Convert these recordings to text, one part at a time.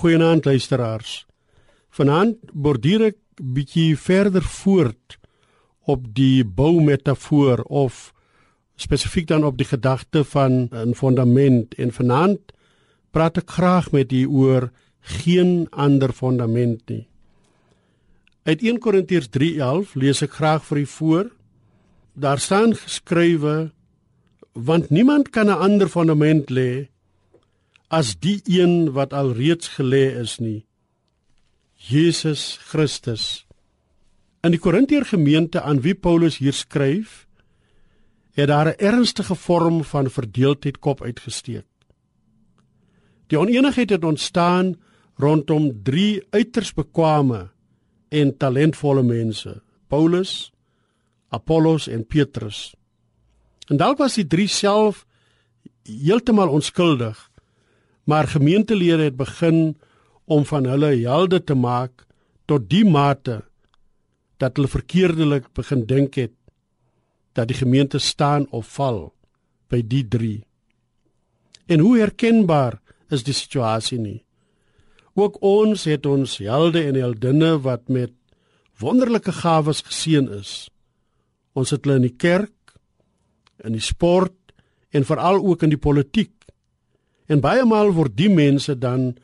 Goeienaand luisteraars. Vanaand borduur ek bietjie verder voort op die boumetafoor of spesifiek dan op die gedagte van 'n fondament en vanaand praat ek graag met u oor geen ander fondament nie. Uit 1 Korintiërs 3:11 lees ek graag vir u voor. Daar staan geskrywe want niemand kan 'n ander fondament lê as die een wat al reeds gelê is nie. Jesus Christus. In die Korintiër gemeente aan wie Paulus hier skryf, het daar 'n ernstige vorm van verdeeldheid kop uitgesteek. Die oneenigheid het ontstaan rondom drie uiters bekwame en talentvolle mense: Paulus, Apollos en Petrus. En dalk was die drie self heeltemal onskuldig, maar gemeentelede het begin om van hulle helde te maak tot die mate dat hulle verkeerdelik begin dink het dat die gemeente staan of val by die drie. En hoe herkenbaar is die situasie nie? Ook ons het ons helde en heldinne wat met wonderlike gawes geseën is. Ons het hulle in die kerk, in die sport en veral ook in die politiek. En baie maal word die mense dan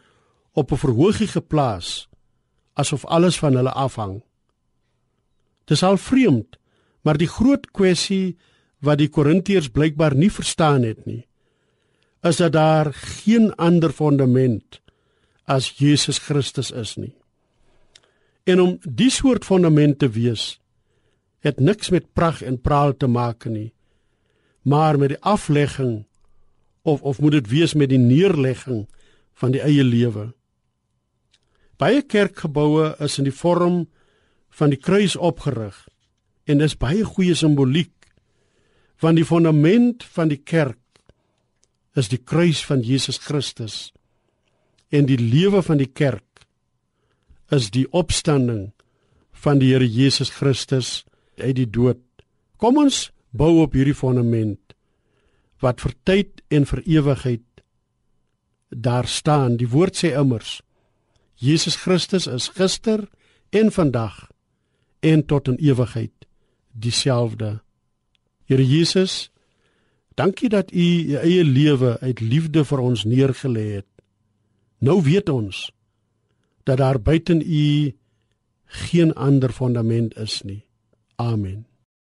op 'n verhoogie geplaas asof alles van hulle afhang. Dis al vreemd, maar die groot kwessie wat die Korintiërs blykbaar nie verstaan het nie, is dat daar geen ander fondament as Jesus Christus is nie. En om die soort fondament te wees, het niks met pragt en praal te maak nie, maar met die aflegging of of moet dit wees met die neerlegging van die eie lewe. Baie kerkgeboue is in die vorm van die kruis opgerig en dis baie goeie simboliek van die fondament van die kerk is die kruis van Jesus Christus en die lewe van die kerk is die opstanding van die Here Jesus Christus uit die dood. Kom ons bou op hierdie fondament wat vir tyd en vir ewigheid daar staan. Die woord sê immers Jesus Christus is gister en vandag en tot in ewigheid dieselfde. Here Jesus, dankie dat U U eie lewe uit liefde vir ons neergelê het. Nou weet ons dat daar buiten U geen ander fondament is nie. Amen.